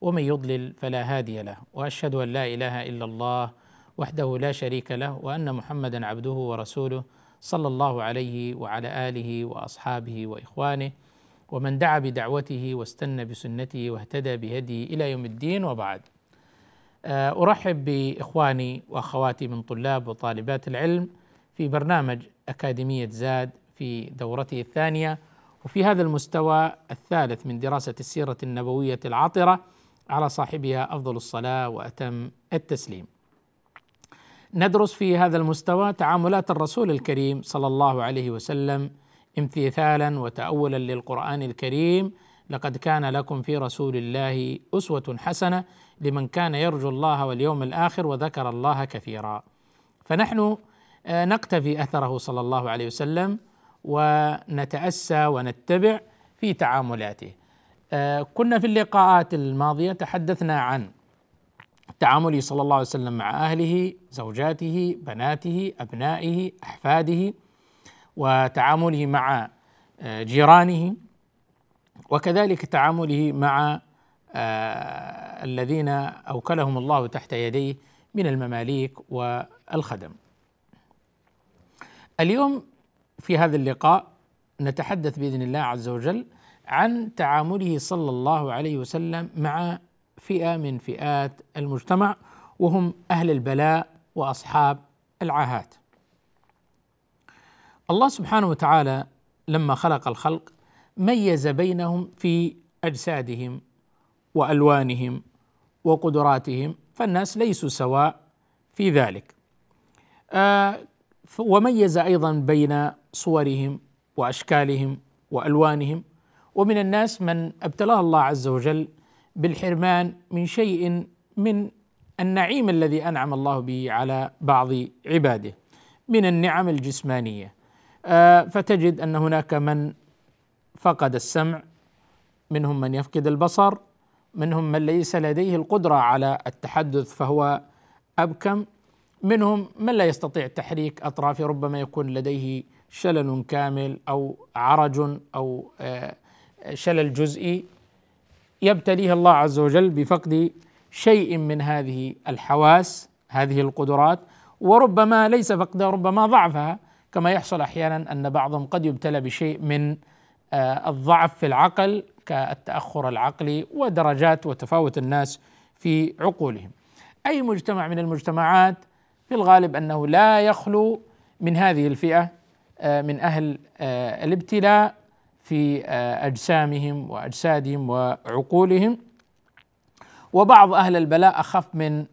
ومن يضلل فلا هادي له وأشهد أن لا إله إلا الله وحده لا شريك له وأن محمدا عبده ورسوله صلى الله عليه وعلى آله وأصحابه وإخوانه ومن دعا بدعوته واستنى بسنته واهتدى بهديه إلى يوم الدين وبعد. آه، أرحب بإخواني وأخواتي من طلاب وطالبات العلم في برنامج أكاديمية زاد في دورته الثانية وفي هذا المستوى الثالث من دراسة السيرة النبوية العطره على صاحبها أفضل الصلاة وأتم التسليم. ندرس في هذا المستوى تعاملات الرسول الكريم صلى الله عليه وسلم امتثالا وتأولا للقرآن الكريم. لقد كان لكم في رسول الله أسوة حسنة لمن كان يرجو الله واليوم الآخر وذكر الله كثيرا. فنحن آه، نقتفي أثره صلى الله عليه وسلم ونتأسى ونتبع في تعاملاته. كنا في اللقاءات الماضية تحدثنا عن تعامله صلى الله عليه وسلم مع أهله زوجاته بناته أبنائه أحفاده وتعامله مع آه، جيرانه وكذلك تعامله مع آه، الذين أوكلهم الله تحت يديه من المماليك والخدم. اليوم في هذا اللقاء نتحدث بإذن الله عز وجل عن تعامله صلى الله عليه وسلم مع فئة من فئات المجتمع وهم أهل البلاء وأصحاب العاهات. الله سبحانه وتعالى لما خلق الخلق ميز بينهم في أجسادهم وألوانهم وقدراتهم فالناس ليسوا سواء في ذلك آه وميز أيضا بين صورهم وأشكالهم وألوانهم ومن الناس من ابتلاه الله عز وجل بالحرمان من شيء من النعيم الذي أنعم الله به على بعض عباده من النعم الجسمانية. آه فتجد أن هناك من فقد السمع منهم من يفقد البصر منهم من ليس لديه القدرة على التحدث فهو أبكم منهم من لا يستطيع تحريك اطرافه ربما يكون لديه شلل كامل أو عرج أو آه، شلل جزئي يبتليه الله عز وجل بفقد شيء من هذه الحواس هذه القدرات وربما ليس فقدها ربما ضعفها كما يحصل أحيانا أن بعضهم قد يبتلى بشيء من آه، الضعف في العقل كالتأخر العقلي ودرجات وتفاوت الناس في عقولهم. أي مجتمع من المجتمعات في الغالب أنه لا يخلو من هذه الفئة آه، من أهل آه، الابتلاء في أجسامهم وأجسادهم وعقولهم. وبعض أهل البلاء أخف من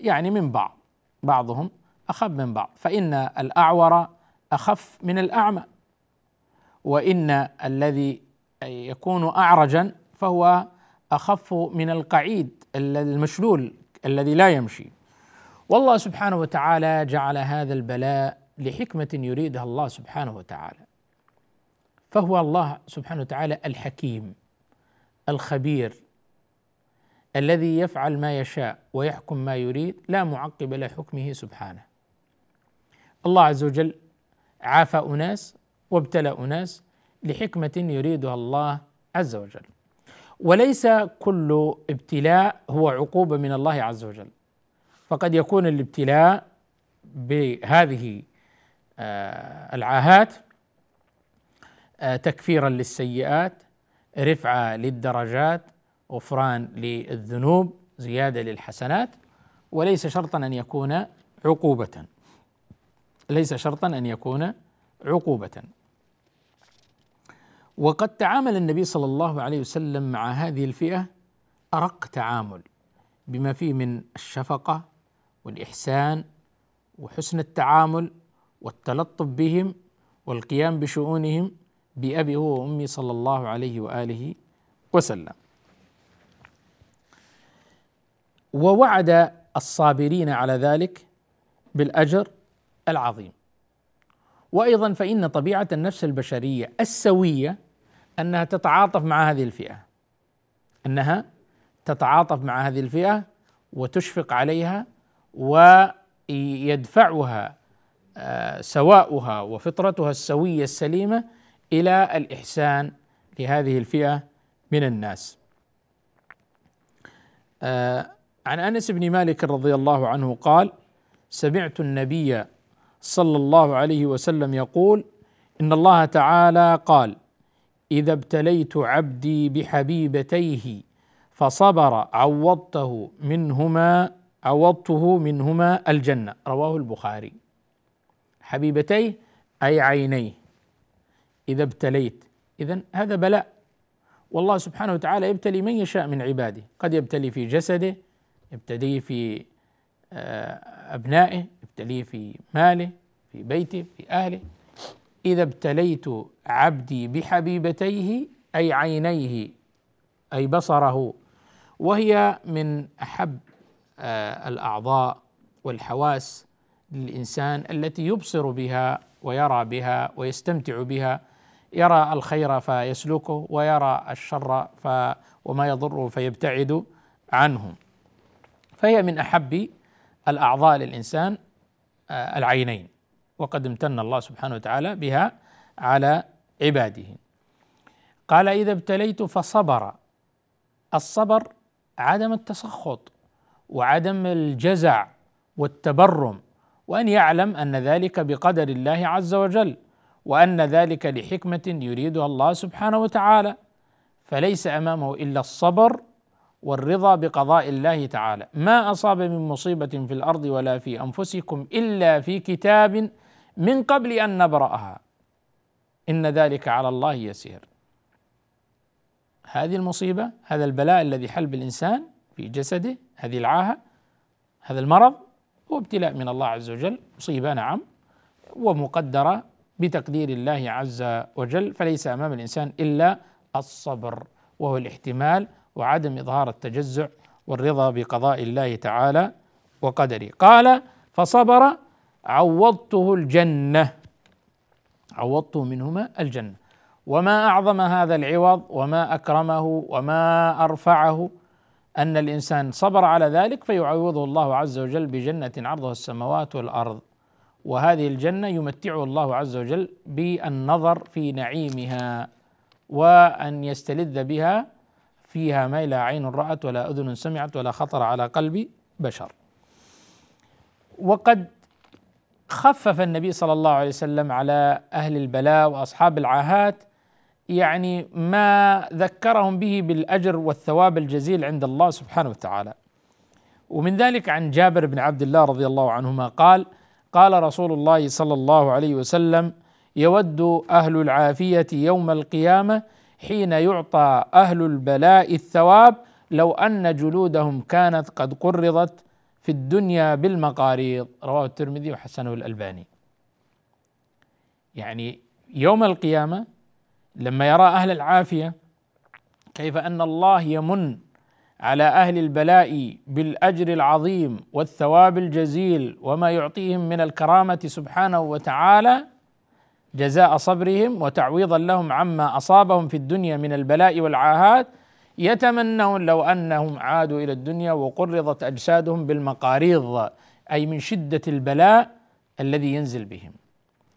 يعني من بعض بعضهم أخف من بعض. فإن الأعور أخف من الأعمى. وإن الذي يكون اعرجا فهو أخف من القعيد المشلول الذي لا يمشي. والله سبحانه وتعالى جعل هذا البلاء لحكمة يريدها الله سبحانه وتعالى. فهو الله سبحانه وتعالى الحكيم الخبير الذي يفعل ما يشاء ويحكم ما يريد لا معقب لحكمه سبحانه. الله عز وجل عافى أناس وابتلى أناس لحكمة يريدها الله عز وجل. وليس كل ابتلاء هو عقوبة من الله عز وجل. فقد يكون الابتلاء بهذه آه، العاهات تكفيرا للسيئات رفعة للدرجات غفران للذنوب زيادة للحسنات وليس شرطا أن يكون عقوبة. ليس شرطا أن يكون عقوبة. وقد تعامل النبي صلى الله عليه وسلم مع هذه الفئة أرق تعامل بما فيه من الشفقة والإحسان وحسن التعامل والتلطف بهم والقيام بشؤونهم بأبي هو وأمي صلى الله عليه وآله وسلم. ووعد الصابرين على ذلك بالأجر العظيم. وأيضا فإن طبيعة النفس البشرية السوية أنها تتعاطف مع هذه الفئة. أنها تتعاطف مع هذه الفئة وتشفق عليها ويدفعها آه، سواؤها وفطرتها السوية السليمة إلى الإحسان لهذه الفئة من الناس. آه، عن أنس بن مالك رضي الله عنه قال: سمعت النبي صلى الله عليه وسلم يقول: إن الله تعالى قال: إذا ابتليت عبدي بحبيبتيه فصبر عوضته منهما عوضته منهما الجنة رواه البخاري. حبيبتيه أي عينيه إذا ابتليت. اذا هذا بلاء. والله سبحانه وتعالى يبتلي من يشاء من عباده. قد يبتلي في جسده يبتليه في آه، أبنائه يبتليه في ماله في بيته في أهله. إذا ابتليت عبدي بحبيبتيه أي عينيه أي بصره وهي من أحب آه، الأعضاء والحواس للإنسان التي يبصر بها ويرى بها ويستمتع بها يرى الخير فيسلكه ويرى الشر ف وما يضره فيبتعد عنه. فهي من أحب الأعضاء للإنسان آه، العينين وقد امتن الله سبحانه وتعالى بها على عباده. قال إذا ابتليت فصبر. الصبر عدم التسخط وعدم الجزع والتبرم وأن يعلم أن ذلك بقدر الله عز وجل. وأن ذلك لحكمة يريدها الله سبحانه وتعالى فليس أمامه إلا الصبر والرضا بقضاء الله تعالى. ما أصاب من مصيبة في الأرض ولا في أنفسكم إلا في كتاب من قبل أن نبرأها. إن ذلك على الله يسير. هذه المصيبة هذا البلاء الذي حل بالانسان في جسده هذه العاهة هذا المرض هو ابتلاء من الله عز وجل مصيبة نعم ومقدرة بتقدير الله عز وجل فليس أمام الإنسان إلا الصبر وهو الاحتمال وعدم إظهار التجزع والرضا بقضاء الله تعالى وقدره. قال فصبر عوضته الجنة عوضته منهما الجنة. وما أعظم هذا العوض وما أكرمه وما أرفعه أن الإنسان صبر على ذلك فيعوضه الله عز وجل بجنة عرضها السماوات والأرض. وهذه الجنة يمتعه الله عز وجل بالنظر في نعيمها وأن يستلذ بها فيها ما لا عين رأت ولا أذن سمعت ولا خطر على قلب بشر وقد خفف النبي صلى الله عليه وسلم على أهل البلاء وأصحاب العاهات يعني ما ذكرهم به بالأجر والثواب الجزيل عند الله سبحانه وتعالى. ومن ذلك عن جابر بن عبد الله رضي الله عنهما قال: قال رسول الله صلى الله عليه وسلم: يود أهل العافية يوم القيامة حين يعطى أهل البلاء الثواب لو أن جلودهم كانت قد قرضت في الدنيا بالمقاريض رواه الترمذي وحسنه الألباني. يعني يوم القيامة لما يرى أهل العافية كيف أن الله يمن على أهل البلاء بالأجر العظيم والثواب الجزيل وما يعطيهم من الكرامة سبحانه وتعالى جزاء صبرهم وتعويضا لهم عما أصابهم في الدنيا من البلاء والعاهات. يتمنون لو أنهم عادوا إلى الدنيا وقرضت أجسادهم بالمقاريض أي من شدة البلاء الذي ينزل بهم.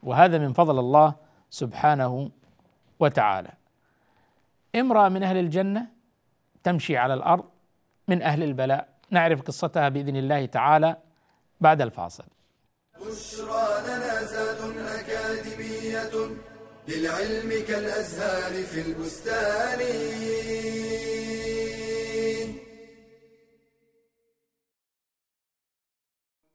وهذا من فضل الله سبحانه وتعالى. امرأة من أهل الجنة تمشي على الأرض من أهل البلاء. نعرف قصتها بإذن الله تعالى بعد الفاصل. بشرى لنا زاد أكاديمية للعلم كالأزهار في البستان.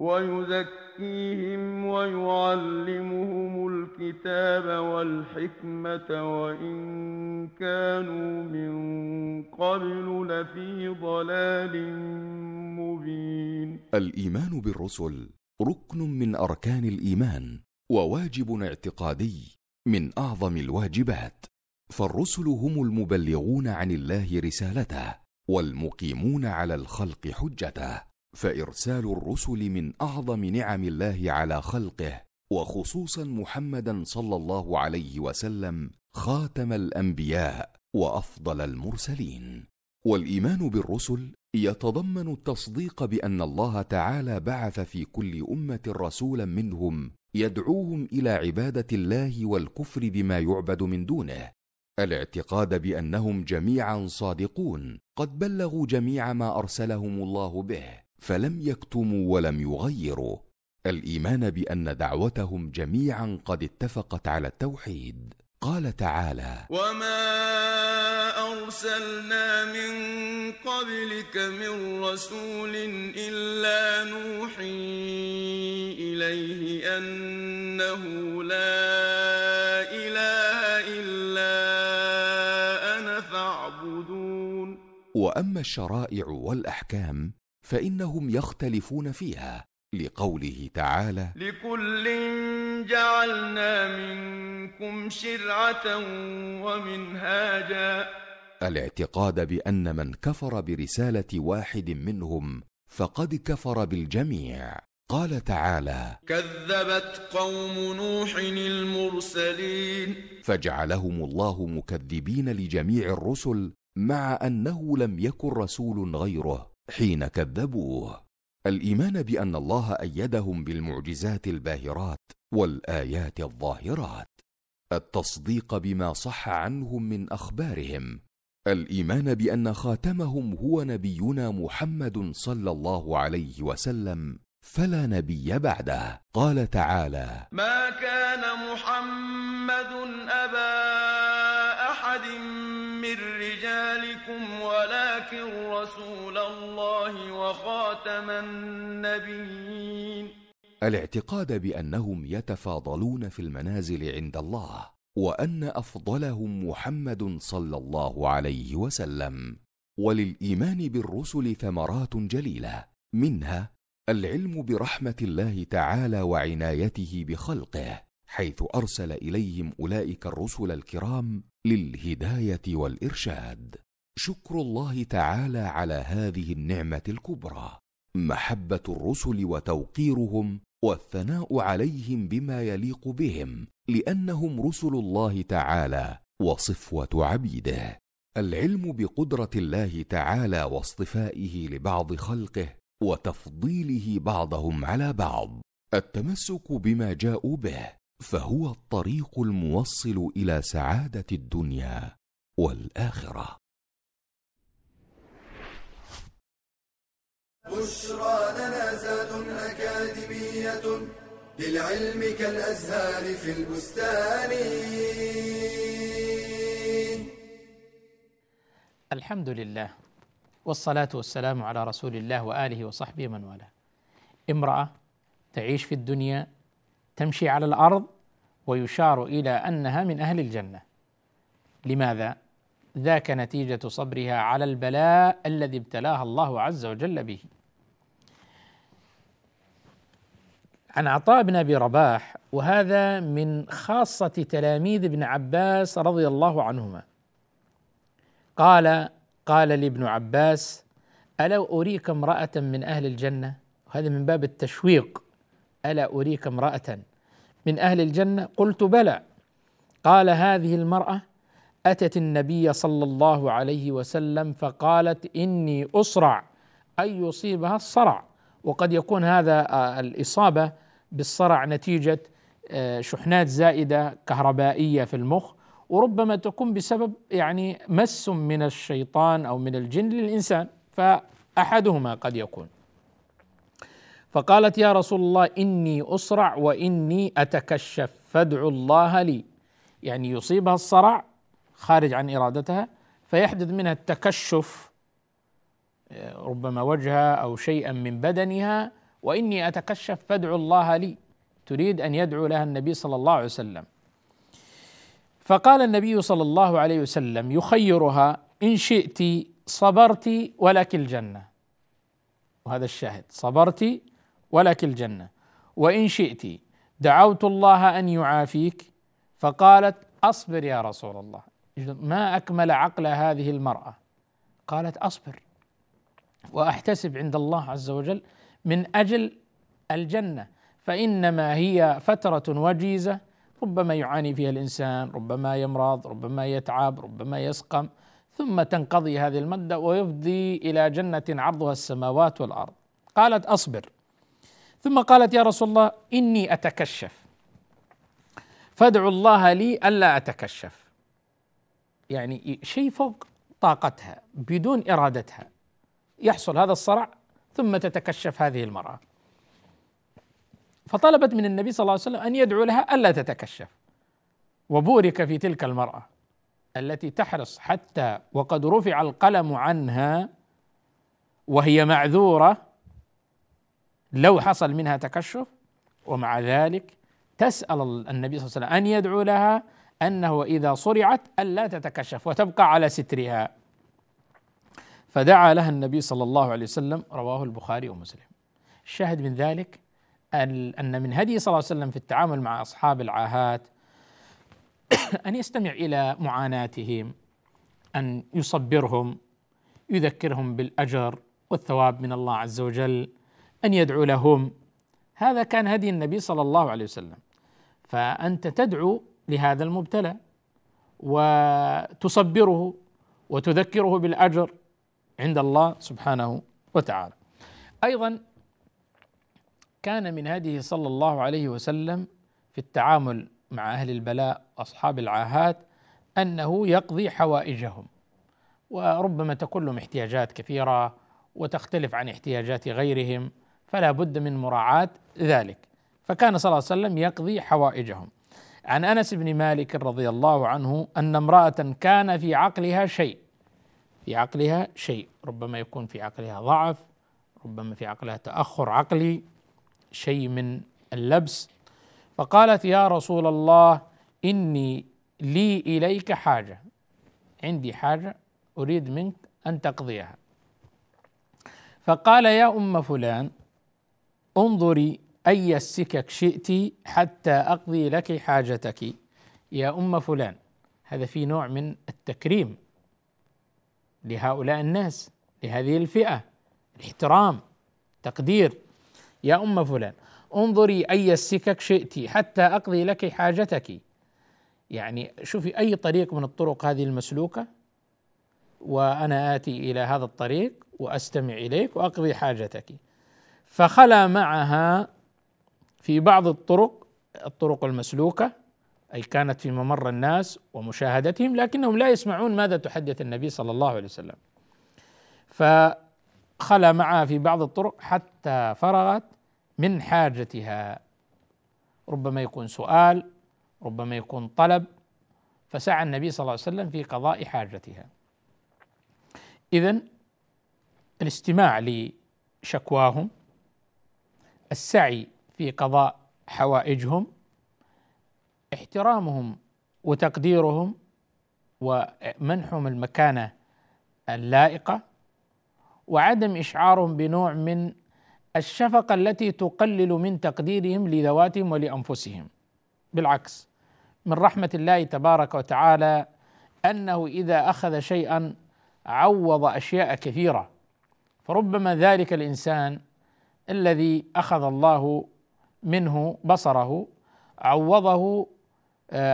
ويزكيهم ويعلمهم الكتاب والحكمة وإن كانوا من قبل لفي ضلال مبين. الإيمان بالرسل ركن من أركان الإيمان وواجب اعتقادي من أعظم الواجبات. فالرسل هم المبلغون عن الله رسالته والمقيمون على الخلق حجته. فإرسال الرسل من أعظم نعم الله على خلقه وخصوصا محمدا صلى الله عليه وسلم خاتم الأنبياء وأفضل المرسلين. والإيمان بالرسل يتضمن التصديق بأن الله تعالى بعث في كل أمة رسولا منهم يدعوهم إلى عبادة الله والكفر بما يعبد من دونه. الاعتقاد بأنهم جميعا صادقون قد بلغوا جميع ما أرسلهم الله به. فلم يكتموا ولم يغيروا. الإيمان بأن دعوتهم جميعا قد اتفقت على التوحيد. قال تعالى وما أرسلنا من قبلك من رسول إلا نوحي إليه أنه لا إله إلا أنا فاعبدون. واما الشرائع والاحكام فإنهم يختلفون فيها لقوله تعالى لكل جعلنا منكم شرعة ومنهاجا. الاعتقاد بأن من كفر برسالة واحد منهم فقد كفر بالجميع. قال تعالى كذبت قوم نوح المرسلين. فجعلهم الله مكذبين لجميع الرسل مع أنه لم يكن رسول غيره. حين كذبوه. الإيمان بأن الله أيدهم بالمعجزات الباهرات والآيات الظاهرات. التصديق بما صح عنهم من أخبارهم. الإيمان بأن خاتمهم هو نبينا محمد صلى الله عليه وسلم فلا نبي بعده. قال تعالى ما كان محمد أبا رجالكم ولكن رسول الله وخاتم النبيين. الاعتقاد بأنهم يتفاضلون في المنازل عند الله وأن أفضلهم محمد صلى الله عليه وسلم. وللإيمان بالرسل ثمرات جليلة منها العلم برحمة الله تعالى وعنايته بخلقه حيث أرسل إليهم أولئك الرسل الكرام للهداية والإرشاد. شكر الله تعالى على هذه النعمة الكبرى. محبة الرسل وتوقيرهم والثناء عليهم بما يليق بهم لأنهم رسل الله تعالى وصفوة عبيده. العلم بقدرة الله تعالى واصطفائه لبعض خلقه وتفضيله بعضهم على بعض. التمسك بما جاءوا به فهو الطريق الموصل إلى سعادة الدنيا والآخرة. بشرى لنا زاد أكاديمية للعلم كالأزهار في البستان الحمد لله والصلاة والسلام على رسول الله وآله وصحبه من والاه. امرأة تعيش في الدنيا تمشي على الأرض ويشار إلى أنها من أهل الجنة. لماذا؟ ذاك نتيجة صبرها على البلاء الذي ابتلاها الله عز وجل به. عن عطاء بن أبي رباح وهذا من خاصة تلاميذ ابن عباس رضي الله عنهما. قال قال لابن عباس ألا أريك امرأة من أهل الجنة؟ وهذا من باب التشويق. ألا أريك امرأة من أهل الجنة؟ قلت بلى. قال هذه المرأة أتت النبي صلى الله عليه وسلم فقالت إني أسرع أن يصيبها الصرع. وقد يكون هذا آه، الإصابة بالصرع نتيجة آه، شحنات زائدة كهربائية في المخ وربما تكون بسبب يعني مس من الشيطان أو من الجن للإنسان فأحدهما قد يكون. فقالت يا رسول الله إني أسرع وإني أتكشف فادعوا الله لي. يعني يصيبها الصرع خارج عن إرادتها فيحدث منها التكشف ربما وجهها أو شيئا من بدنها وإني أتكشف فادعوا الله لي. تريد أن يدعو لها النبي صلى الله عليه وسلم. فقال النبي صلى الله عليه وسلم يخيرها إن شئت صبرت ولك الجنة. وهذا الشاهد صبرت ولك الجنة. وإن شئت دعوت الله أن يعافيك. فقالت أصبر يا رسول الله. ما أكمل عقل هذه المرأة؟ قالت أصبر. وأحتسب عند الله عز وجل من أجل الجنة. فإنما هي فترة وجيزة ربما يعاني فيها الإنسان ربما يمرض ربما يتعب ربما يسقم ثم تنقضي هذه المدة ويفضي إلى جنة عرضها السماوات والأرض. قالت أصبر. ثم قالت يا رسول الله إني أتكشف. فادعوا الله لي ألا أتكشف. يعني شيء فوق طاقتها بدون إرادتها. يحصل هذا الصرع ثم تتكشف هذه المرأة. فطلبت من النبي صلى الله عليه وسلم أن يدعو لها ألا تتكشف. وبورك في تلك المرأة التي تحرص حتى وقد رفع القلم عنها وهي معذورة لو حصل منها تكشف ومع ذلك تسأل النبي صلى الله عليه وسلم أن يدعو لها أنه إذا صرعت ألا تتكشف وتبقى على سترها. فدعا لها النبي صلى الله عليه وسلم رواه البخاري ومسلم. الشاهد من ذلك ان من هدي صلى الله عليه وسلم في التعامل مع أصحاب العاهات أن يستمع إلى معاناتهم أن يصبرهم يذكرهم بالأجر والثواب من الله عز وجل أن يدعو لهم. هذا كان هدي النبي صلى الله عليه وسلم. فأنت تدعو لهذا المبتلى وتصبره وتذكره بالأجر عند الله سبحانه وتعالى. أيضا كان من هديه صلى الله عليه وسلم في التعامل مع أهل البلاء أصحاب العاهات أنه يقضي حوائجهم. وربما تكون لهم احتياجات كثيرة وتختلف عن احتياجات غيرهم فلا بد من مراعاة ذلك. فكان صلى الله عليه وسلم يقضي حوائجهم. عن أنس بن مالك رضي الله عنه أن امرأة كان في عقلها شيء. في عقلها شيء ربما يكون في عقلها ضعف ربما في عقلها تأخر عقلي شيء من اللبس. فقالت يا رسول الله إني لي إليك حاجة عندي حاجة أريد منك أن تقضيها. فقال يا أم فلان انظري أي السكك شئت حتى أقضي لك حاجتك. يا أم فلان هذا في نوع من التكريم. لهؤلاء الناس لهذه الفئة. الاحترام تقدير. يا أم فلان انظري أي السكك شئت حتى أقضي لك حاجتك. يعني شوفي أي طريق من الطرق هذه المسلوكة وأنا آتي إلى هذا الطريق وأستمع إليك وأقضي حاجتك. فخلا معها في بعض الطرق الطرق المسلوكة. أي كانت في ممر الناس ومشاهدتهم لكنهم لا يسمعون ماذا تحدث النبي صلى الله عليه وسلم. فخلا معها في بعض الطرق حتى فرغت من حاجتها. ربما يكون سؤال ربما يكون طلب فسعى النبي صلى الله عليه وسلم في قضاء حاجتها. اذا الاستماع لشكواهم السعي في قضاء حوائجهم احترامهم وتقديرهم ومنحهم المكانة اللائقة وعدم إشعارهم بنوع من الشفقة التي تقلل من تقديرهم لذواتهم ولأنفسهم. بالعكس من رحمة الله تبارك وتعالى أنه إذا أخذ شيئا عوض أشياء كثيرة فربما ذلك الإنسان الذي أخذ الله منه بصره عوضه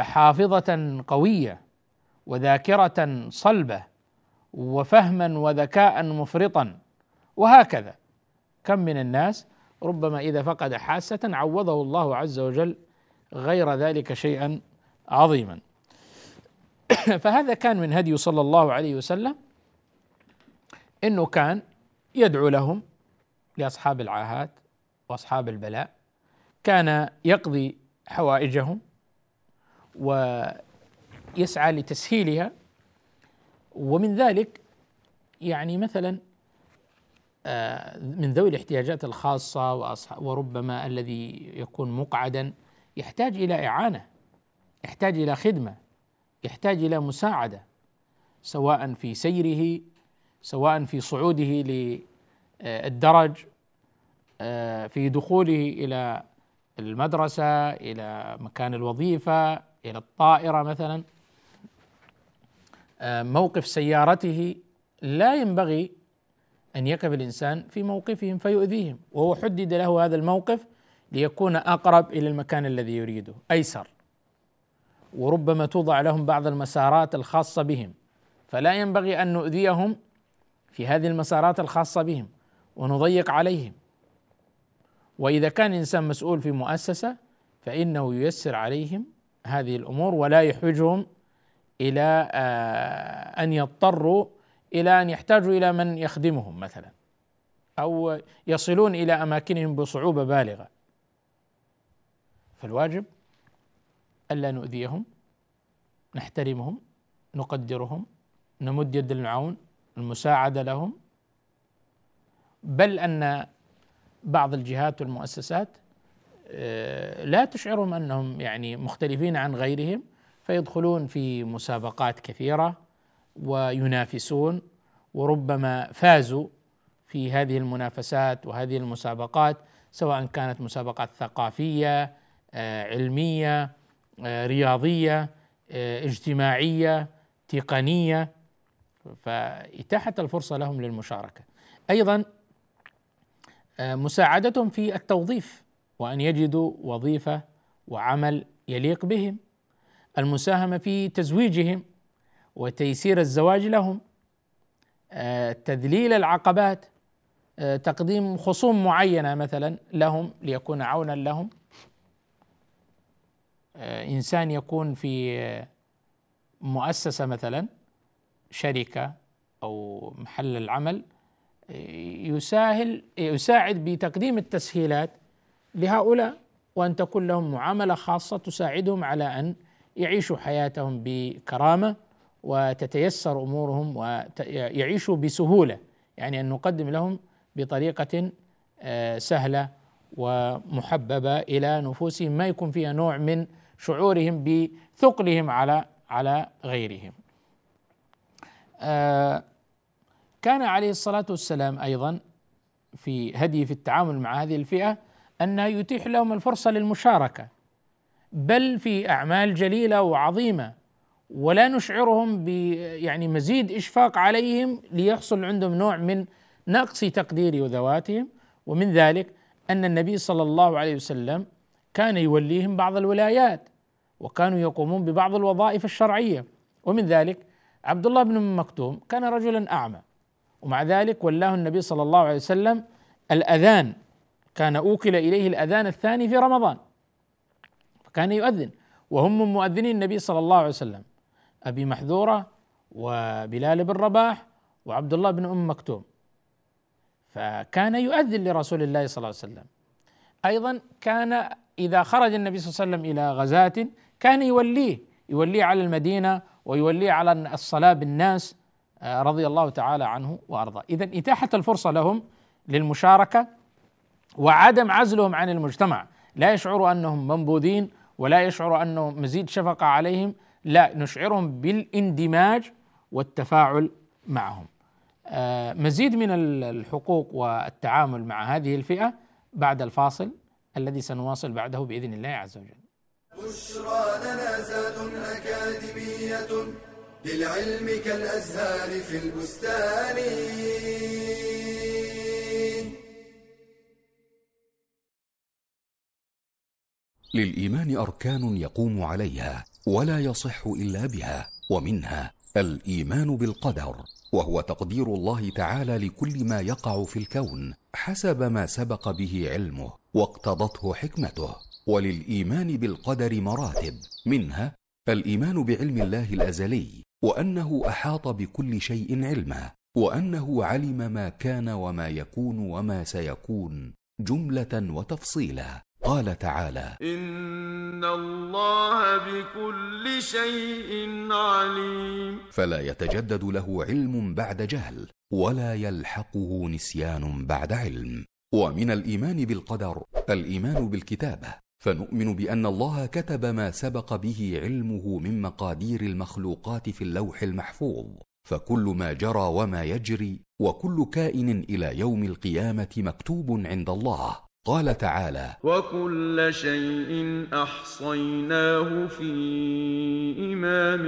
حافظة قوية وذاكرة صلبة وفهما وذكاء مفرطا وهكذا. كم من الناس ربما إذا فقد حاسة عوضه الله عز وجل غير ذلك شيئا عظيما. فهذا كان من هدي صلى الله عليه وسلم إنه كان يدعو لهم لأصحاب العاهات وأصحاب البلاء كان يقضي حوائجهم ويسعى لتسهيلها. ومن ذلك يعني مثلا آه، من ذوي الاحتياجات الخاصة وربما الذي يكون مقعدا يحتاج إلى إعانة يحتاج إلى خدمة يحتاج إلى مساعدة سواء في سيره سواء في صعوده للدرج آه، في دخوله إلى المدرسة إلى مكان الوظيفة إلى الطائرة مثلا آه، موقف سيارته لا ينبغي أن يقف الإنسان في موقفهم فيؤذيهم. وهو حدد له هذا الموقف ليكون أقرب إلى المكان الذي يريده أيسر. وربما توضع لهم بعض المسارات الخاصة بهم. فلا ينبغي أن نؤذيهم في هذه المسارات الخاصة بهم ونضيق عليهم. وإذا كان الإنسان مسؤول في مؤسسة فإنه ييسر عليهم هذه الأمور ولا يحوجهم إلى آه، أن يضطروا إلى أن يحتاجوا إلى من يخدمهم مثلا أو يصلون إلى أماكنهم بصعوبة بالغة. فالواجب ألا نؤذيهم نحترمهم نقدرهم نمد يد العون المساعدة لهم. بل أن بعض الجهات والمؤسسات لا تشعرهم أنهم يعني مختلفين عن غيرهم فيدخلون في مسابقات كثيرة وينافسون وربما فازوا في هذه المنافسات وهذه المسابقات سواء كانت مسابقات ثقافية آه، علمية آه، رياضية آه، اجتماعية تقنية. فإتاحة الفرصة لهم للمشاركة. أيضا مساعدتهم في التوظيف. وأن يجدوا وظيفة وعمل يليق بهم المساهمة في تزويجهم وتيسير الزواج لهم آه، تذليل العقبات آه، تقديم خصوم معينة مثلا لهم ليكون عونا لهم. آه، إنسان يكون في مؤسسة مثلا شركة أو محل العمل يساهل يساعد بتقديم التسهيلات لهؤلاء وأن تكون لهم معاملة خاصة تساعدهم على أن يعيشوا حياتهم بكرامة وتتيسر أمورهم ويعيشوا بسهولة يعني أن نقدم لهم بطريقة آه، سهلة ومحببة إلى نفوسهم ما يكون فيها نوع من شعورهم بثقلهم على على غيرهم. آه، كان عليه الصلاة والسلام أيضا في هدي في التعامل مع هذه الفئة انه يتيح لهم الفرصة للمشاركة بل في أعمال جليلة وعظيمة ولا نشعرهم ب يعني مزيد إشفاق عليهم ليحصل عندهم نوع من نقص تقدير وذواتهم. ومن ذلك أن النبي صلى الله عليه وسلم كان يوليهم بعض الولايات وكانوا يقومون ببعض الوظائف الشرعية. ومن ذلك عبد الله بن مكتوم كان رجلا أعمى ومع ذلك ولاه النبي صلى الله عليه وسلم الأذان كان أوكل إليه الأذان الثاني في رمضان. فكان يؤذن. وهم من مؤذني النبي صلى الله عليه وسلم. أبي محذورة وبلال بن رباح وعبد الله بن أم مكتوم. فكان يؤذن لرسول الله صلى الله عليه وسلم. أيضا كان إذا خرج النبي صلى الله عليه وسلم إلى غزاة كان يوليه. يوليه على المدينة ويوليه على الصلاة بالناس آه، رضي الله تعالى عنه وأرضاه. إذا إتاحة الفرصة لهم للمشاركة وعدم عزلهم عن المجتمع لا يشعروا أنهم منبوذين ولا يشعروا أنه مزيد شفقة عليهم لا نشعرهم بالاندماج والتفاعل معهم آه مزيد من الحقوق والتعامل مع هذه الفئة بعد الفاصل الذي سنواصل بعده بإذن الله عز وجل. بشرى لنا زاد أكاديمية للعلم كالأزهار في البستان. للإيمان أركان يقوم عليها ولا يصح إلا بها ومنها الإيمان بالقدر وهو تقدير الله تعالى لكل ما يقع في الكون حسب ما سبق به علمه واقتضته حكمته. وللإيمان بالقدر مراتب منها الإيمان بعلم الله الأزلي وأنه أحاط بكل شيء علما وأنه علم ما كان وما يكون وما سيكون جملة وتفصيلا. قال تعالى إن الله بكل شيء عليم. فلا يتجدد له علم بعد جهل ولا يلحقه نسيان بعد علم. ومن الإيمان بالقدر الإيمان بالكتابة. فنؤمن بأن الله كتب ما سبق به علمه من مقادير المخلوقات في اللوح المحفوظ. فكل ما جرى وما يجري وكل كائن إلى يوم القيامة مكتوب عند الله. قال تعالى وكل شيء أحصيناه في إمام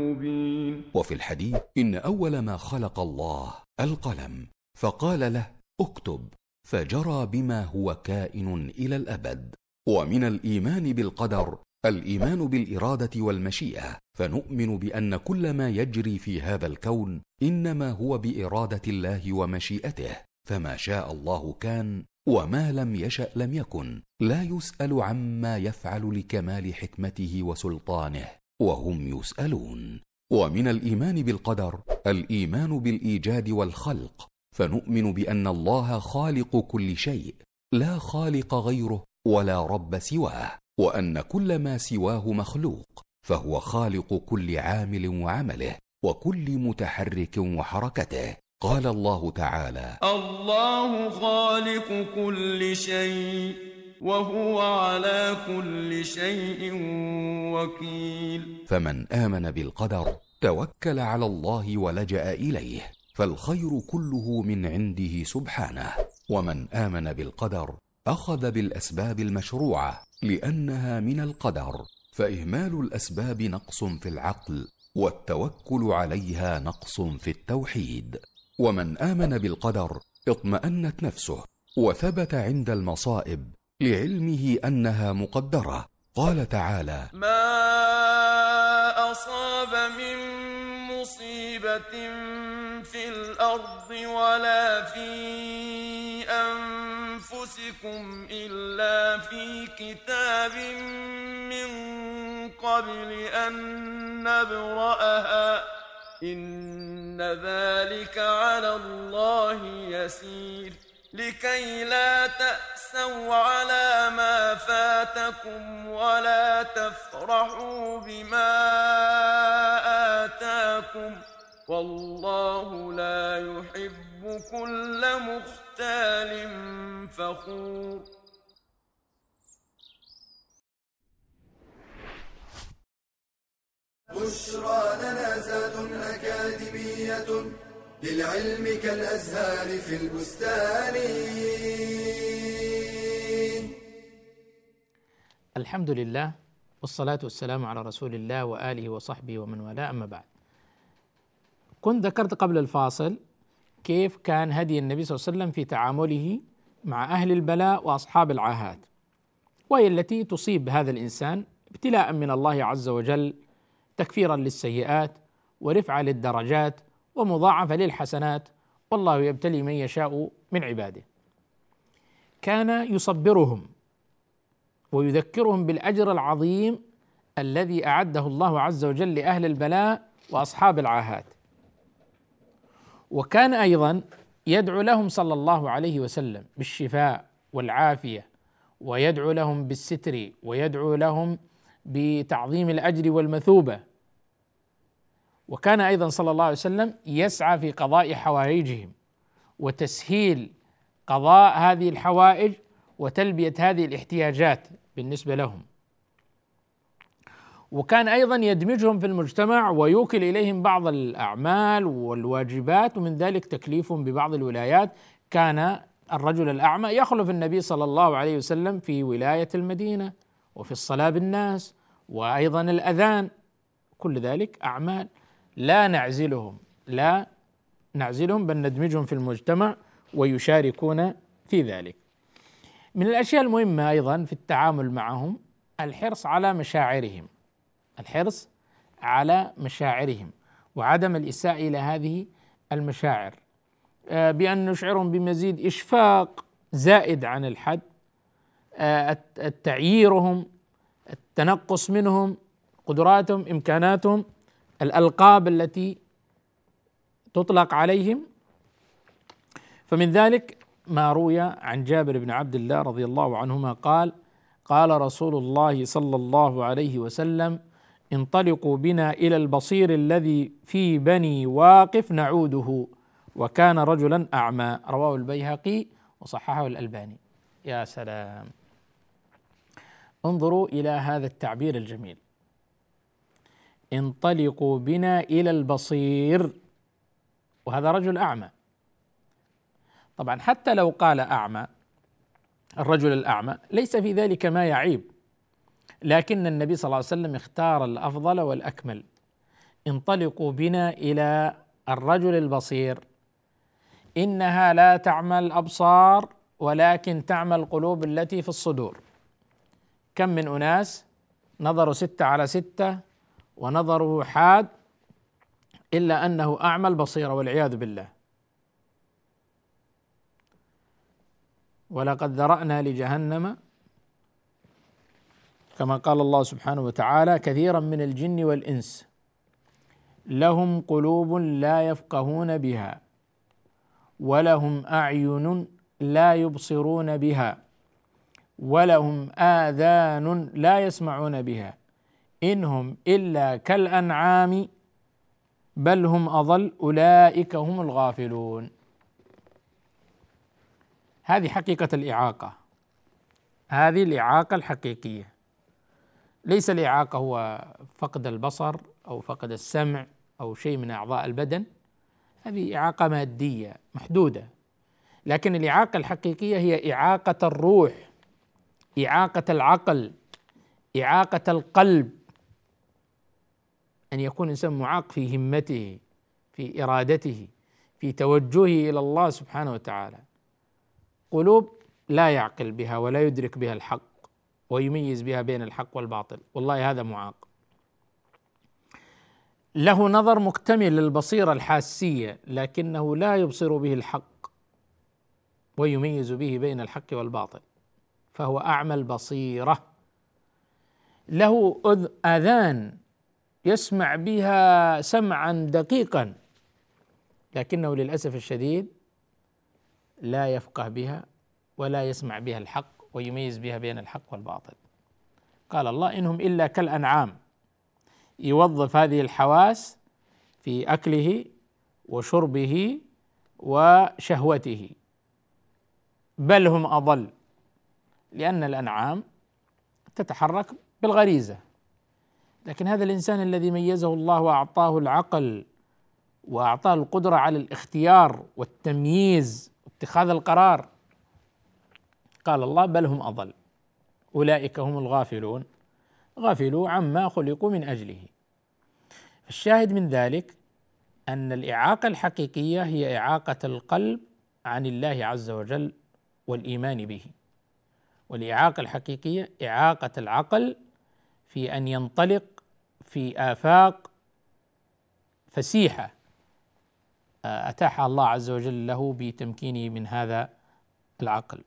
مبين. وفي الحديث إن أول ما خلق الله القلم فقال له اكتب فجرى بما هو كائن إلى الأبد. ومن الإيمان بالقدر الإيمان بالإرادة والمشيئة. فنؤمن بأن كل ما يجري في هذا الكون إنما هو بإرادة الله ومشيئته. فما شاء الله كان وما لم يشأ لم يكن لا يسأل عما يفعل لكمال حكمته وسلطانه وهم يسألون. ومن الإيمان بالقدر الإيمان بالإيجاد والخلق فنؤمن بأن الله خالق كل شيء لا خالق غيره ولا رب سواه وأن كل ما سواه مخلوق فهو خالق كل عامل وعمله وكل متحرك وحركته. قال الله تعالى الله خالق كل شيء وهو على كل شيء وكيل. فمن آمن بالقدر توكل على الله ولجأ إليه فالخير كله من عنده سبحانه. ومن آمن بالقدر أخذ بالأسباب المشروعة لأنها من القدر فإهمال الأسباب نقص في العقل والتوكل عليها نقص في التوحيد. ومن آمن بالقدر اطمأنت نفسه وثبت عند المصائب لعلمه أنها مقدرة. قال تعالى ما أصاب من مصيبة في الأرض ولا في أنفسكم إلا في كتاب من قبل أن نبرأها. إن ذلك على الله يسير. لكي لا تأسوا على ما فاتكم ولا تفرحوا بما آتاكم. والله لا يحب كل مختال فخور. بشرى لنا زاد أكاديمية للعلم كالأزهار في البستان. الحمد لله والصلاة والسلام على رسول الله وآله وصحبه ومن والاه أما بعد. كنت ذكرت قبل الفاصل كيف كان هدي النبي صلى الله عليه وسلم في تعامله مع أهل البلاء وأصحاب العاهات وهي التي تصيب هذا الإنسان ابتلاء من الله عز وجل تكفيرا للسيئات ورفعة للدرجات ومضاعفة للحسنات. والله يبتلي من يشاء من عباده. كان يصبرهم ويذكرهم بالأجر العظيم الذي أعده الله عز وجل لأهل البلاء وأصحاب العاهات. وكان أيضا يدعو لهم صلى الله عليه وسلم بالشفاء والعافية ويدعو لهم بالستر ويدعو لهم بتعظيم الأجر والمثوبة. وكان أيضا صلى الله عليه وسلم يسعى في قضاء حوائجهم وتسهيل قضاء هذه الحوائج وتلبية هذه الاحتياجات بالنسبة لهم. وكان أيضا يدمجهم في المجتمع ويوكل إليهم بعض الأعمال والواجبات ومن ذلك تكليفهم ببعض الولايات. كان الرجل الأعمى يخلف النبي صلى الله عليه وسلم في ولاية المدينة. وفي الصلاة بالناس وأيضا الأذان كل ذلك أعمال لا نعزلهم لا نعزلهم بل ندمجهم في المجتمع ويشاركون في ذلك. من الأشياء المهمة أيضا في التعامل معهم الحرص على مشاعرهم الحرص على مشاعرهم وعدم الإساءة إلى هذه المشاعر. آه، بأن نشعرهم بمزيد إشفاق زائد عن الحد آه، التعييرهم التنقص منهم قدراتهم إمكاناتهم الألقاب التي تطلق عليهم. فمن ذلك ما روي عن جابر بن عبد الله رضي الله عنهما قال قال رسول الله صلى الله عليه وسلم انطلقوا بنا إلى البصير الذي في بني واقف نعوده وكان رجلا أعمى. رواه البيهقي وصححه الألباني. يا سلام. انظروا إلى هذا التعبير الجميل. انطلقوا بنا إلى البصير. وهذا رجل أعمى. طبعا حتى لو قال أعمى الرجل الأعمى ليس في ذلك ما يعيب. لكن النبي صلى الله عليه وسلم اختار الأفضل والأكمل. انطلقوا بنا إلى الرجل البصير. إنها لا تعمى الأبصار ولكن تعمى القلوب التي في الصدور. كم من أناس نظروا ستة على ستة ونظره حاد إلا أنه اعمى البصيره والعياذ بالله. ولقد ذرأنا لجهنم كما قال الله سبحانه وتعالى كثيرا من الجن والإنس. لهم قلوب لا يفقهون بها ولهم أعين لا يبصرون بها. ولهم آذان لا يسمعون بها. إنهم إلا كالأنعام بل هم أضل أولئك هم الغافلون. هذه حقيقة الإعاقة. هذه الإعاقة الحقيقية. ليس الإعاقة هو فقد البصر أو فقد السمع أو شيء من أعضاء البدن. هذه إعاقة مادية محدودة. لكن الإعاقة الحقيقية هي إعاقة الروح. إعاقة العقل إعاقة القلب أن يكون الانسان معاق في همته في إرادته في توجهه إلى الله سبحانه وتعالى. قلوب لا يعقل بها ولا يدرك بها الحق ويميز بها بين الحق والباطل. والله هذا معاق. له نظر مكتمل للبصيرة الحاسية لكنه لا يبصر به الحق ويميز به بين الحق والباطل. فهو أعمى البصيرة. له آذان يسمع بها سمعا دقيقا لكنه للأسف الشديد لا يفقه بها ولا يسمع بها الحق ويميز بها بين الحق والباطل. قال الله إنهم إلا كالأنعام. يوظف هذه الحواس في أكله وشربه وشهوته بل هم أضل. لأن الأنعام تتحرك بالغريزة. لكن هذا الإنسان الذي ميزه الله وأعطاه العقل وأعطاه القدرة على الاختيار والتمييز واتخاذ القرار قال الله بل هم أضل. أولئك هم الغافلون. غفلوا عما خلقوا من أجله. الشاهد من ذلك أن الإعاقة الحقيقية هي إعاقة القلب عن الله عز وجل والإيمان به. والإعاقة الحقيقية إعاقة العقل في أن ينطلق في آفاق فسيحة. اتاحها الله عز وجل له بتمكينه من هذا العقل.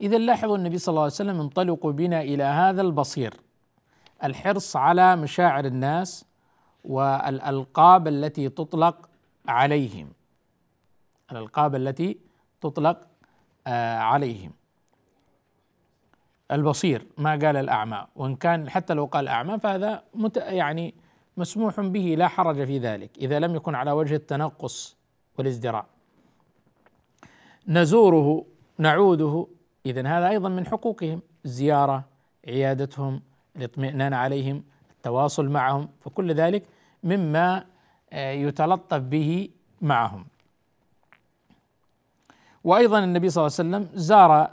إذا لاحظوا النبي صلى الله عليه وسلم انطلقوا بنا إلى هذا البصير. الحرص على مشاعر الناس والألقاب التي تطلق عليهم. الألقاب التي تطلق آه، عليهم. البصير ما قال الأعمى. وإن كان حتى لو قال أعمى فهذا مت يعني مسموح به لا حرج في ذلك إذا لم يكن على وجه التنقص والازدراء. نزوره نعوده إذا هذا أيضا من حقوقهم الزيارة عيادتهم الاطمئنان عليهم التواصل معهم فكل ذلك مما آه، يتلطف به معهم. وأيضا النبي صلى الله عليه وسلم زار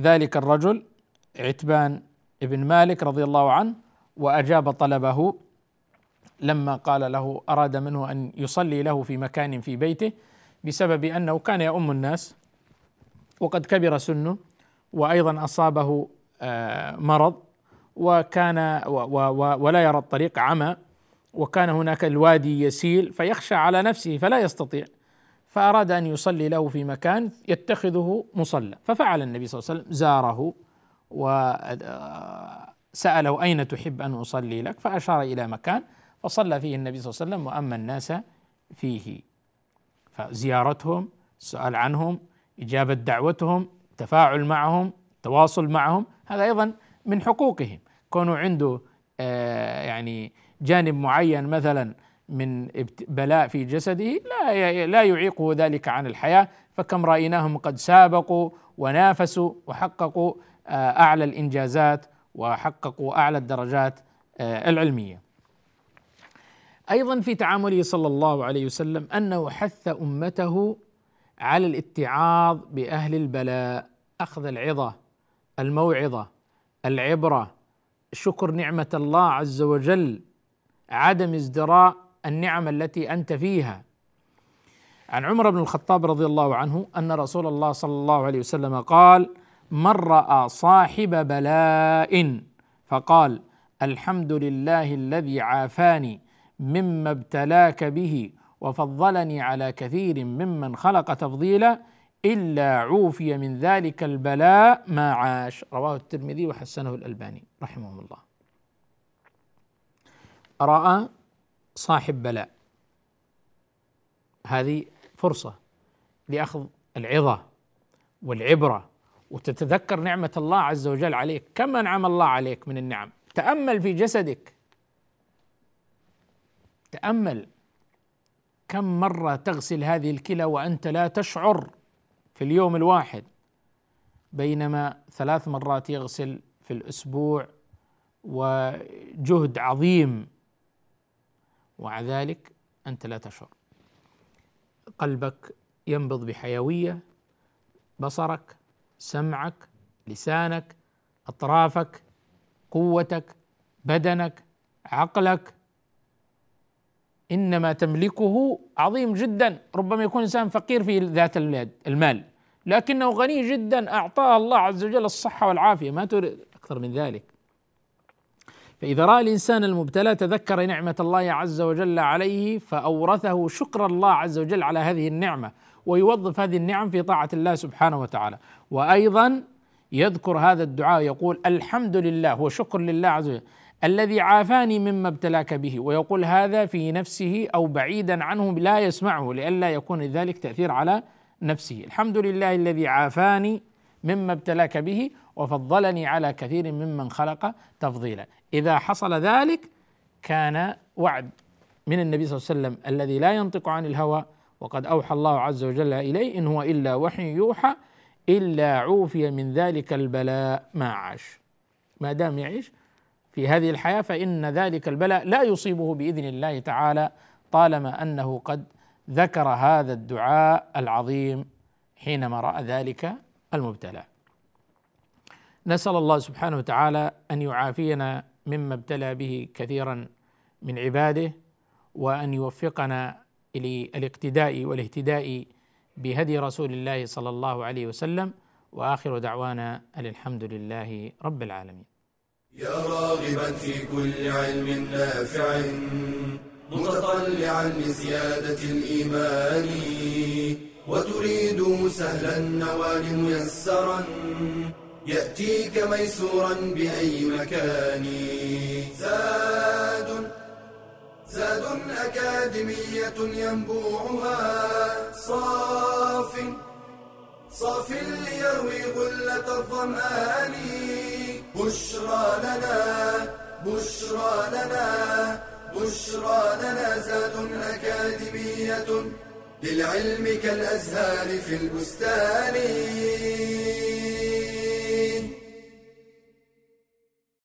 ذلك الرجل عتبان بن مالك رضي الله عنه وأجاب طلبه لما قال له أراد منه أن يصلي له في مكان في بيته بسبب أنه كان يؤم الناس وقد كبر سنه وأيضا أصابه آه، مرض وكان ولا يرى الطريق عمى وكان هناك الوادي يسيل فيخشى على نفسه فلا يستطيع فأراد أن يصلي له في مكان يتخذه مصلى ففعل النبي صلى الله عليه وسلم زاره. وساله آه، أين تحب أن أصلي لك؟ فأشار إلى مكان فصلى فيه النبي صلى الله عليه وسلم وأما الناس فيه. فزيارتهم السؤال عنهم إجابة دعوتهم تفاعل معهم تواصل معهم هذا أيضا من حقوقهم. كونه عنده آه، يعني جانب معين مثلا من بلاء في جسده لا لا يعيقه ذلك عن الحياة. فكم رأيناهم قد سابقوا ونافسوا وحققوا آه، أعلى الإنجازات وحققوا أعلى الدرجات آه، العلمية. أيضا في تعامله صلى الله عليه وسلم أنه حث أمته على الاتعاظ بأهل البلاء، أخذ العظة، الموعظة، العبرة، شكر نعمة الله عز وجل، عدم ازدراء النعم التي أنت فيها. عن عمر بن الخطاب رضي الله عنه أن رسول الله صلى الله عليه وسلم قال: من راى صاحب بلاء فقال الحمد لله الذي عافاني مما ابتلاك به وفضلني على كثير ممن خلق تفضيلا إلا عوفي من ذلك البلاء ما عاش. رواه الترمذي وحسنه الألباني رحمه الله. رأى صاحب بلاء. هذه فرصة لأخذ العظة والعبرة وتتذكر نعمة الله عز وجل عليك. كم أنعم الله عليك من النعم؟ تأمل في جسدك. تأمل. كم مرة تغسل هذه الكلى وأنت لا تشعر في اليوم الواحد؟ بينما ثلاث مرات يغسل في الأسبوع وجهد عظيم. ومع ذلك أنت لا تشعر. قلبك ينبض بحيوية بصرك سمعك لسانك أطرافك قوتك بدنك عقلك. إنما تملكه عظيم جدا ربما يكون إنسان فقير في ذات المال. لكنه غني جدا أعطاه الله عز وجل الصحة والعافية. ما تريد أكثر من ذلك. فإذا رأى الإنسان المبتلى تذكر نعمة الله عز وجل عليه فأورثه شكر الله عز وجل على هذه النعمة. ويوظف هذه النعم في طاعة الله سبحانه وتعالى. وأيضا يذكر هذا الدعاء يقول الحمد لله وشكر لله عز وجل الذي عافاني مما ابتلاك به ويقول هذا في نفسه أو بعيدا عنه لا يسمعه لئلا يكون ذلك تأثير على نفسه. الحمد لله الذي عافاني مما ابتلاك به وفضلني على كثير ممن خلق تفضيلا. إذا حصل ذلك كان وعد من النبي صلى الله عليه وسلم الذي لا ينطق عن الهوى وقد أوحى الله عز وجل إليه إن هو إلا وحي يوحى إلا عوفي من ذلك البلاء. ما عاش. ما دام يعيش في هذه الحياة فإن ذلك البلاء لا يصيبه بإذن الله تعالى طالما أنه قد ذكر هذا الدعاء العظيم حينما رأى ذلك المبتلى. نسأل الله سبحانه وتعالى أن يعافينا مما ابتلى به كثيرا من عباده وأن يوفقنا للاقتداء والاهتداء بهدي رسول الله صلى الله عليه وسلم وآخر دعوانا ان الحمد لله رب العالمين. يا راغبا في كل علم نافع متطلعا لزيادة الإيمان وتريد سهلا النوال ميسرا يأتيك ميسورا بأي مكان زاد زاد أكاديمية ينبوعها. صاف صاف ليروي غلة الظمآن. بشرى لنا بشرى لنا بشرى لنا زاد أكاديمية للعلم كالأزهار في البستان.